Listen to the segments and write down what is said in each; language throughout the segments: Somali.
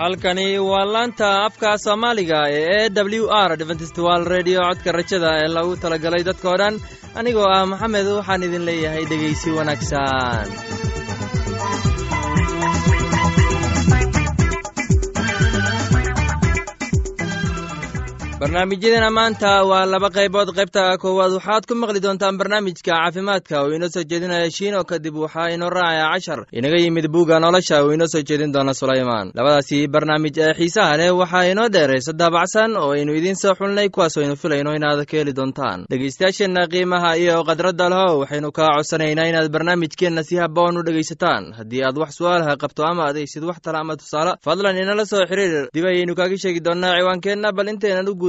halkani waa laanta afka soomaaliga ee e w r dventstwal redio codka rajada ee lagu talagalay dadkoo dhan anigoo ah maxamed waxaan idin leeyahay dhegaysi wanaagsan barnaamijyadeena maanta waa laba qaybood. Qaybta koowaad waxaad ku maqli doontaan barnaamijka caafimaadka. Uu inoo soo jeedinaya shiino kadib waxaa inoo raacaya cashar. Inaga yimid buugga nolosha uu inoo soo jeedin doona sulaymaan. Labadaasi barnaamij ee xiisaha leh waxaa inoo dheeraysa daabacsan oo aynu idiin soo xulnay kuwaas aynu filayno inaad ka heli doontaan. Dhegaystayaasheenna qiimaha iyo khadradda leho waxaynu kaa codsanaynaa inaad barnaamijkeenna si haboon u dhegaysataan. Haddii aad wax su'aalaha qabto ama adaysid wax tala ama tusaale fadlan inala soo xiriir. Dib ayaynu kaaga sheegi doonnaa ciwaankeenna bal intaynan u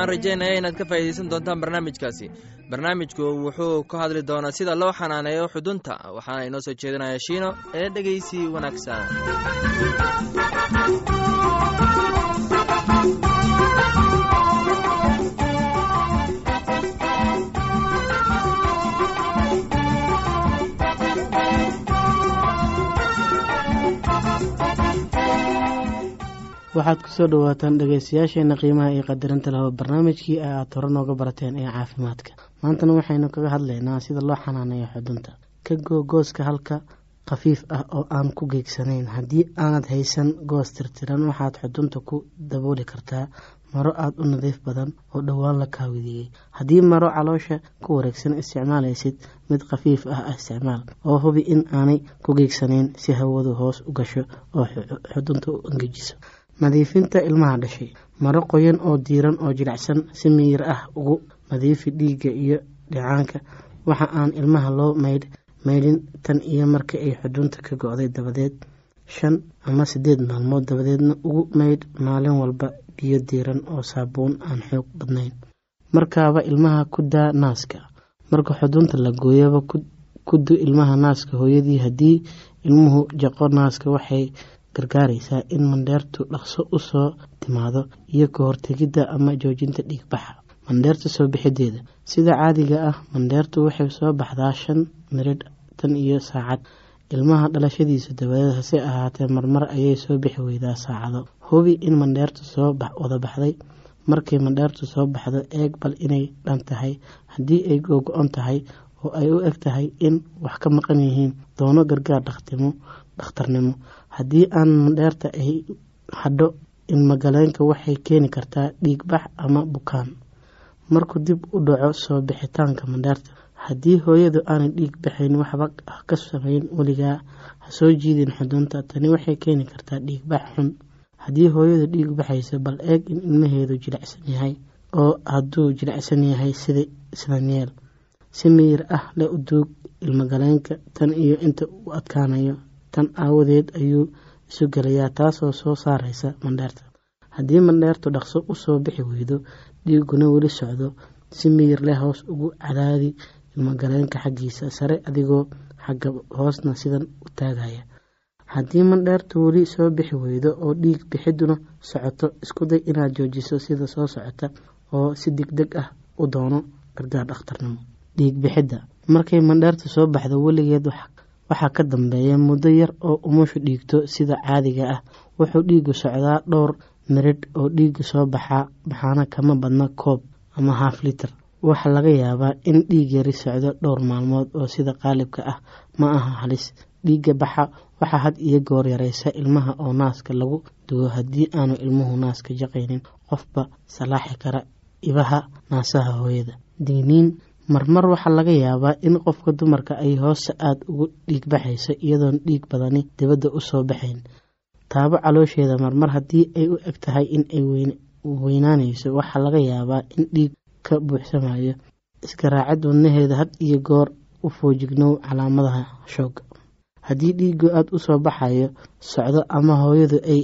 waxaan rajaynaya inaad ka faa'iidaysan doontaan barnaamijkaasi. Barnaamijku wuxuu ka hadli doonaa sida loo xanaaneeyo xudunta waxaana inoo soo jeedinaya shiino ee dhegaysi wanaagsan waxaad ku soo dhawaataan dhegeystayaasheena qiimaha iyo qadarinta lahow barnaamijkii aad hore nooga barateen ee caafimaadka. Maantana waxaynu kaga hadlaynaa sida loo xanaaneeyo xudunta. Ka goo gooska halka khafiif ah oo aan ku geegsanayn. Haddii aanad haysan goos tirtiran waxaad xudunta ku dabooli kartaa maro aada u nadiif badan oo dhowaan la kaawidiyey. Haddii maro caloosha ku wareegsan isticmaalaysid mid khafiif ah isticmaal oo hubi in aanay ku geegsanayn si hawadu hoos u gasho oo xudunta u engejiso nadiifinta ilmaha dhashay. Maro qoyan oo diiran oo jilicsan si miyir ah ugu nadiifi dhiigga iyo dhicaanka. Waxa aan ilmaha loo maydh maydhin tan iyo marka ay xudunta ka go-day dabadeed shan ama sideed maalmood dabadeedna ugu maydh maalin walba biyo diiran oo saabuun aan xoog badnayn. Markaaba ilmaha ku daa naaska. Marka xudunta la gooyaba ku du ilmaha naaska hooyadii haddii ilmuhu jaqo naaska waxay gargaaraysaa in mandheertu dhaqso u soo timaado iyo ka hortegidda ama joojinta dhiigbaxa mandheerta soo bixideeda sida caadiga ah mandheertu waxay soo baxdaa shan miridh tan iyo saacad. Ilmaha dhalashadiisa dabadeed hase ahaatee marmar ayay soo bixi weydaa saacado. Hubi in mandheertu soo wada baxday. Markay mandheertu soo baxdo eeg bal inay dhan tahay. Haddii ay googo-on tahay oo ay u eg tahay in wax ka maqan yihiin doono gargaar dhakhtimo dhakhtarnimo. Haddii aan mandheerta ay hadho ilmagaleenka waxay keeni kartaa dhiigbax ama bukaan. Markuu dib u dhaco soo bixitaanka mandheerta haddii hooyadu aanay dhiig baxayn waxba ka sameyn weligaa ha soo jiidin xudunta. Tani waxay keeni kartaa dhiigbax xun. Haddii hooyadu dhiig baxayso bal eeg in ilmaheedu jilicsan yahay oo hadduu jilicsan yahay sidan yeel si miyir ah le u duug ilmagaleenka tan iyo inta u adkaanayo tan aawadeed ayuu isu gelayaa taasoo soo saaraysa mandheerta haddii mandheertu dhaqso u soo bixi weydo dhiiguna weli socdo si miyir leh hoos ugu cadaadi ilmagaleenka xaggiisa sare adigoo xagga hoosna sidan u taagaya. Haddii mandheertu weli soo bixi weydo oo dhiig bixiduna socoto isku day inaad joojiso sida soo socota oo si deg deg ah u doono gargaar dhakhtarnimo. Dhiig bixidda. Markay mandheertu soo baxdo weligeed waxaa ka dambeeya muddo yar oo umushu dhiigto sida caadiga ah. Wuxuu dhiigu socdaa dhowr miridh oo dhiiga soo baxaa baxaana kama badna koob ama haaf litir. Waxaa laga yaabaa in dhiig yari socdo dhowr maalmood oo sida qaalibka ah. Ma aha halis. Dhiigga baxa waxaa had iyo goor yareysa ilmaha oo naaska lagu dugo haddii aanu ilmuhu naaska jaqaynin. Qofba salaaxi kara ibaha naasaha hooyada. Digniin marmar waxaa laga yaabaa in qofka dumarka ay hoose aada ugu dhiig baxayso iyadoon dhiig badani dibadda u soo baxayn. Taabo caloosheeda marmar haddii ay u eg tahay in ay weynaanayso waxaa laga yaabaa in dhiig ka buuxsamayo iskaraacid wadnaheeda had iyo goor u foojignow calaamadaha shooga haddii dhiigu aada u soo baxayo socdo ama hooyadu ay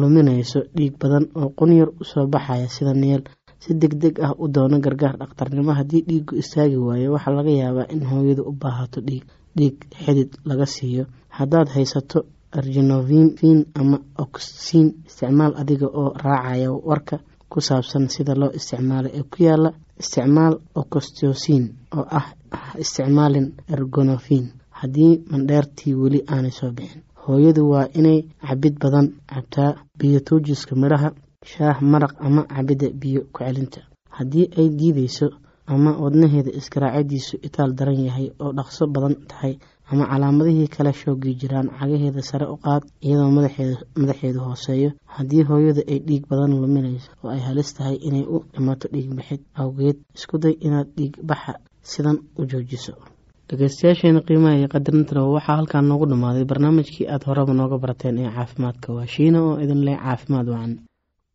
luminayso dhiig badan oo qunyar u soo baxaya sida neel si deg deg ah u doono gargaar dhakhtarnimo haddii dhiigu istaagi waayo waxaa laga yaabaa in hooyadu u baahato dhiig dhiig xidid laga siiyo. Haddaad haysato argenovin ama oxin isticmaal adiga oo raacaya warka ku saabsan sida loo isticmaalo ee ku yaalla isticmaal ocostosin oo ah isticmaalin ergonofin haddii mandheertii weli aanay soo bixin hooyadu waa inay cabid badan cabtaa biyo tuujiska midhaha shaah maraq ama cabidda biyo ku celinta haddii ay diideyso ama wadnaheeda iskaraacadiisu itaal daran yahay oo dhaqso badan tahay ama calaamadihii kale shoogii jiraan cagaheeda sare u qaad iyadoo madaxeedu hooseeyo. Haddii hooyadu ay dhiig badan luminayso oo ay halis tahay inay u dhimato dhiig bixid awgeed isku day inaad dhiig baxa sidan u joojiso. Dhegeystayaasheena qiimaha iyo qadarinta waxaa halkaan noogu dhammaaday. Barnaamijkii aada horeba nooga barateen ee caafimaadka waa shiina oo idin leh caafimaad wacan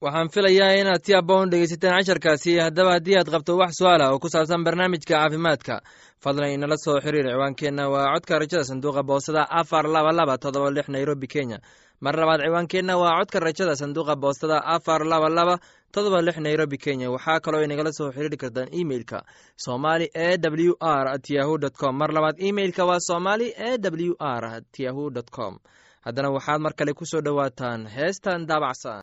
waxaan filayaa inaad si aboon dhegeysateen casharkaasi haddaba haddii aad qabto wax su'aala oo ku saabsan barnaamijka caafimaadka fadlan inala soo xiriir ciwaankeenna. Waa codka rajada sanduuqa boostada afar laba laba todoba lix nairobi kenya. Mar labaad ciwaankeenna waa codka rajada sanduuqa boostada afar laba laba todoba lix nairobi kenya. Waxaa kaloo inagala soo xiriiri kartaan emeilka somali e w r at yahu dt com. Mar labaad emeilka waa somali e w r at yahu dt com. Haddana waxaad mar kale ku soo dhowaataan heestan daabacsan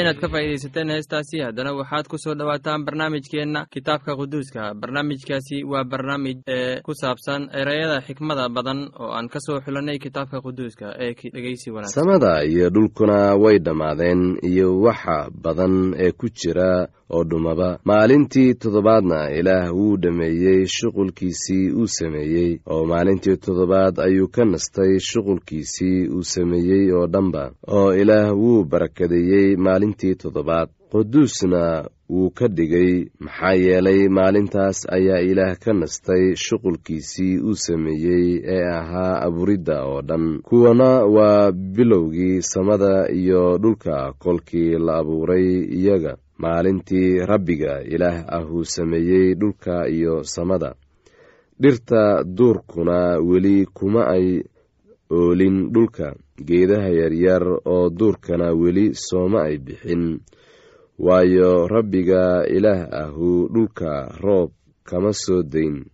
inaad ka faaidaysateen heestaasi. Haddana waxaad ku soo dhowaataan barnaamijkeenna kitaabka quduuska. Barnaamijkaasi waa barnaamij ee ku saabsan ereyada xikmada badan oo aan ka soo xulanay kitaabka quduuska ee dhegeysi wanaagsan. Samada iyo dhulkuna way dhammaadeen iyo waxa badan ee ku jira oo dhumaba. Maalintii toddobaadna ilaah wuu dhammeeyey shuqulkiisii uu sameeyey oo maalintii toddobaad ayuu ka nastay shuqulkiisii uu sameeyey oo dhanba oo ilaah wuu barakadeeyey maalintii toddobaad. Quduusna wuu ka dhigay maxaa yeelay maalintaas ayaa ilaah ka nastay shuqulkiisii uu sameeyey ee ahaa abuuridda oo dhan. Kuwana waa bilowgii samada iyo dhulka kolkii la abuuray iyaga maalintii rabbiga ilaah ah uu sameeyey dhulka iyo samada. Dhirta duurkuna weli kuma ay oolin dhulka. Geedaha yaryar oo duurkana weli sooma ay bixin. Waayo rabbiga ilaah ahu dhulka roob kama soo dayn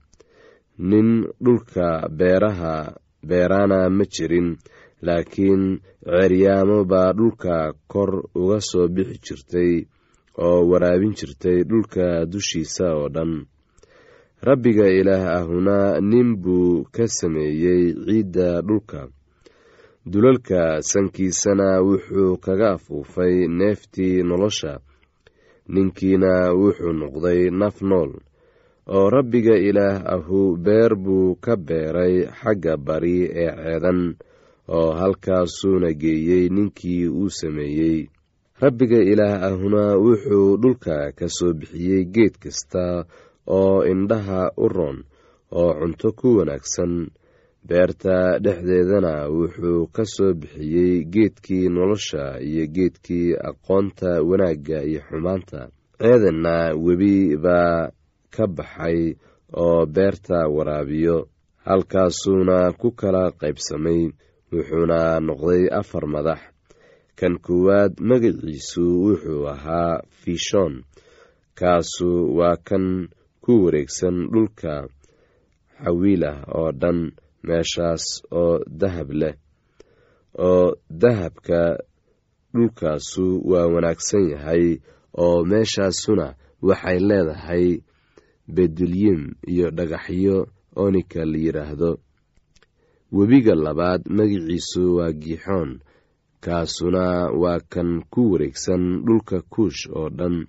nin dhulka beeraha beeraana ma jirin laakiin ceeryaamo baa dhulka kor uga soo bixi jirtay oo waraabin jirtay dhulka dushiisa oo dhan. Rabbiga ilaah ahuna nin buu ka sameeyey ciidda dhulka. Dulalka sankiisana wuxuu kaga afuufay neeftii nolosha. Ninkiina wuxuu noqday naf nool oo rabbiga ilaah ahu beer buu ka beeray xagga bari ee ceedan oo halkaasuuna geeyey ninkii uu sameeyey rabbiga ilaah ahuna wuxuu dhulka ka soo bixiyey geed kasta oo indhaha u roon oo cunto ku wanaagsan. Beerta dhexdeedana wuxuu ka soo bixiyey geedkii nolosha iyo geedkii aqoonta wanaagga iyo xumaanta. Ceedanna webi baa ka baxay oo beerta waraabiyo halkaasuuna ku kala qaybsamay wuxuuna noqday afar madax kan koowaad magaciisu wuxuu ahaa fishon kaasu waa kan ku wareegsan dhulka xawiilah oo dhan meeshaas oo dahab leh oo dahabka dhulkaasu waa wanaagsan yahay oo meeshaasuna waxay leedahay bedulyim iyo dhagaxyo onika la yidhaahdo webiga labaad magiciisu waa giixoon kaasuna waa kan ku wareegsan dhulka kuush oo dhan.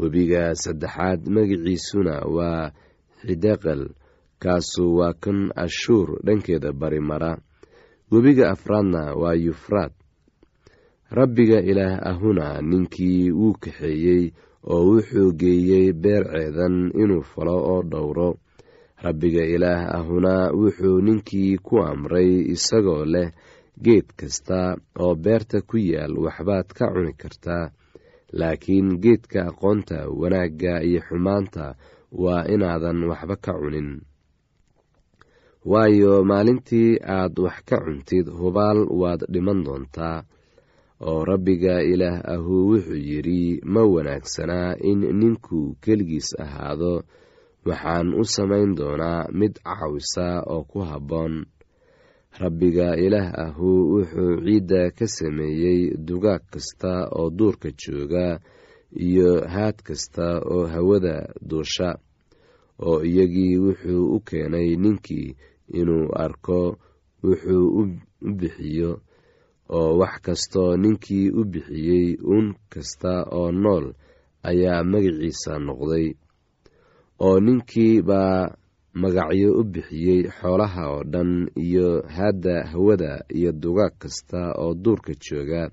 Webiga saddexaad magiciisuna waa xideqel. Kaasu waa kan ashuur dhankeeda bari mara webiga afraadna waa yufraad rabbiga ilaah ahuna ninkii wuu kaxeeyey oo wuxuu geeyey beer ceedan inuu falo oo dhowro. Rabbiga ilaah ahuna wuxuu ninkii ku amray isagoo leh geed kasta oo beerta ku yaal waxbaad ka cuni kartaa laakiin geedka aqoonta wanaagga iyo xumaanta waa inaadan waxba ka cunin. Waayo maalintii aad wax ka cuntid hubaal waad dhiman doontaa oo rabbiga ilaah ahu wuxuu yidhi ma wanaagsanaa in ninku keligiis ahaado waxaan u samayn doonaa mid caawisa oo ku habboon rabbiga ilaah ahu wuxuu ciidda ka sameeyey dugaag kasta oo duurka jooga iyo haad kasta oo hawada duusha oo iyagii wuxuu u keenay ninkii inuu arko wuxuu u bixiyo oo wax kastoo ninkii u bixiyey un kasta oo nool ayaa magaciisa noqday oo ninkii baa magacyo u bixiyey xoolaha oo dhan iyo haadda hawada iyo dugaag kasta oo duurka jooga.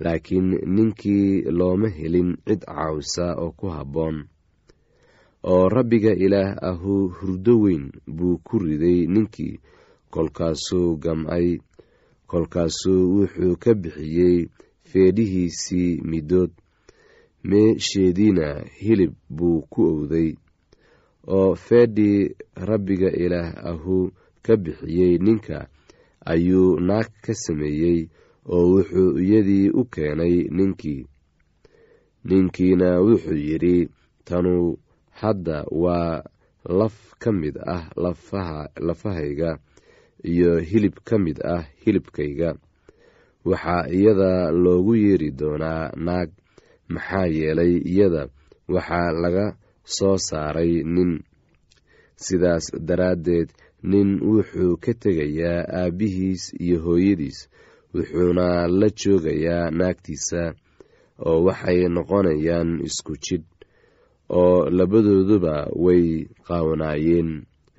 Laakiin ninkii looma helin cid caawisa oo ku habboon. Oo rabbiga ilaah ahu hurdo weyn buu ku riday ninkii kolkaasuu gam'ay kolkaasuu wuxuu ka bixiyey feedhihiisii midood meesheediina hilib buu ku owday oo feedhii rabbiga ilaah ahu ka bixiyey ninka ayuu naag ka sameeyey oo wuxuu iyadii u keenay ninkii. Ninkiina wuxuu yidhi tanu hadda waa laf ka mid ah lafahayga iyo hilib ka mid ah hilibkayga. Waxaa iyada loogu yeeri doonaa naag maxaa yeelay iyada waxaa laga soo saaray nin. Sidaas daraaddeed nin wuxuu ka tegayaa aabbihiis iyo hooyadiis wuxuuna la joogayaa naagtiisa oo waxay noqonayaan isku jidh oo labadooduba way qaawanaayeen.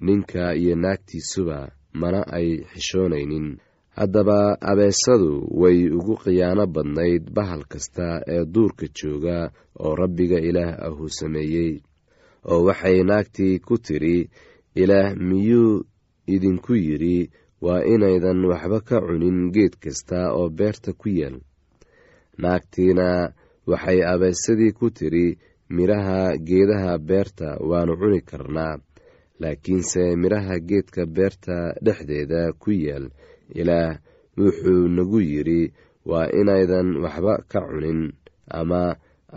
Ninka iyo naagtiisuba mana ay xishoonaynin. Haddaba abeesadu way ugu khiyaano badnayd bahal kasta ee duurka jooga oo rabbiga ilaah ahu sameeyey oo waxay naagtii ku tidhi ilaah miyuu idinku yidhi waa inaydan waxba ka cunin geed kasta oo beerta ku yaal. Naagtiina waxay abeesadii ku tidhi midhaha geedaha beerta waannu cuni karnaa laakiinse midhaha geedka beerta dhexdeeda ku yaal ilaah wuxuu nagu yidhi waa inaydan waxba ka cunin ama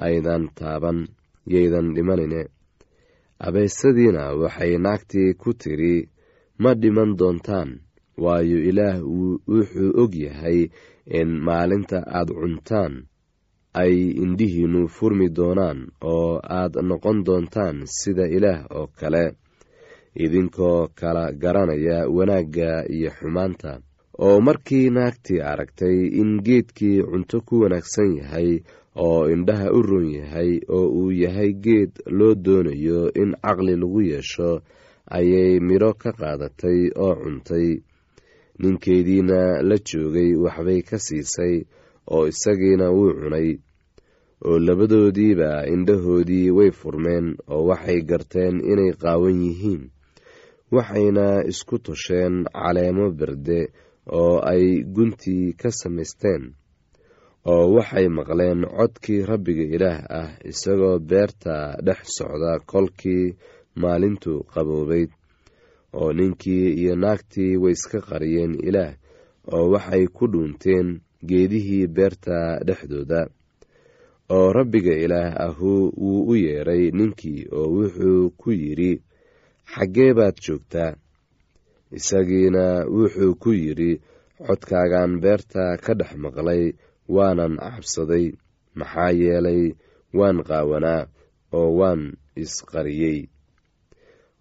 aydan taaban yaydan dhimanine abeesadiina waxay naagtii ku tidhi ma dhiman doontaan waayo ilaah wuxuu og yahay in maalinta aad cuntaan ay indhihiinnu furmi doonaan oo aad noqon doontaan sida ilaah oo kale. Idinkoo kala garanaya wanaagga iyo xumaanta. Oo markii naagtii aragtay in geedkii cunto ku wanaagsan yahay oo indhaha u roon yahay oo uu yahay geed loo doonayo in caqli lagu yeesho ayay midho ka qaadatay oo cuntay. Ninkeediina la joogay waxbay ka siisay oo isagiina wuu cunay oo labadoodiiba indhahoodii way furmeen oo waxay garteen inay qaawan yihiin. Waxayna isku tosheen caleemo berde oo ay guntii ka samaysteen oo waxay maqleen codkii rabbiga ilaah ah isagoo beerta dhex socda kolkii maalintu qaboobayd oo ninkii iyo naagtii way iska qariyeen ilaah oo waxay ku dhuunteen geedihii beerta dhexdooda. Oo rabbiga ilaah ahu wuu u yeedhay ninkii oo wuxuu ku yidhi xaggee baad joogtaa? Isagiina wuxuu ku yidhi codkaagaan beerta ka dhex maqlay waanan cabsaday maxaa yeelay waan qaawanaa oo waan isqariyey.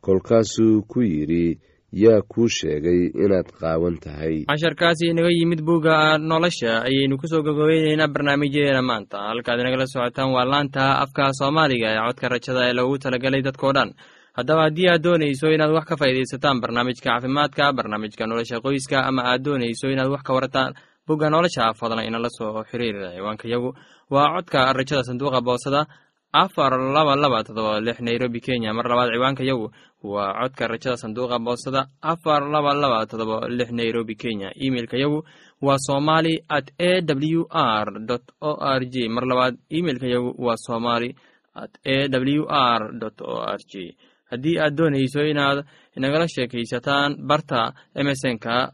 Kolkaasuu ku yidhi yaa kuu sheegay inaad qaawan tahay. Casharkaasi inaga yimid bugga nolosha ayaynu ku soo gogobeyneynaa barnaamijyadeena maanta. Halkaad inagala socotaan waa laanta afka soomaaliga ee codka rajada ee loogu talagalay dadkao dhan. Haddaba haddii aad doonayso inaad wax ka faa'iidaysataan barnaamijka caafimaadka barnaamijka nolosha qoyska ama aad doonayso inaad wax ka warataan bugga nolosha fadlan inala soo xiriir ciwaanka yagu. Waa codka rajada sanduuqa boosada afar laba laba todoba lix nairobi kenya. Mar labaad ciwaanka yagu waa codka rajada sanduuqa boosada afar laba laba todoba lix nairobi kenya. Imeilka yagu waa somali at a w r o r g. Mar labaad imeilka yagu waa somali at a w r o r g. Haddii aad doonayso inaad inagala sheekaysataan barta emesonka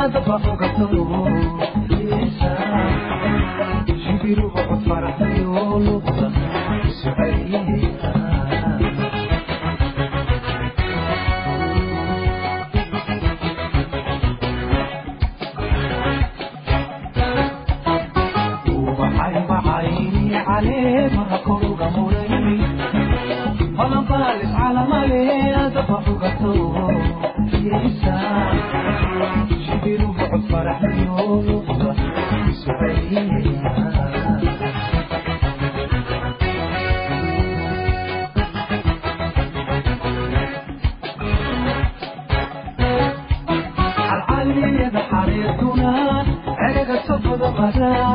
casa com a boca no mundo. para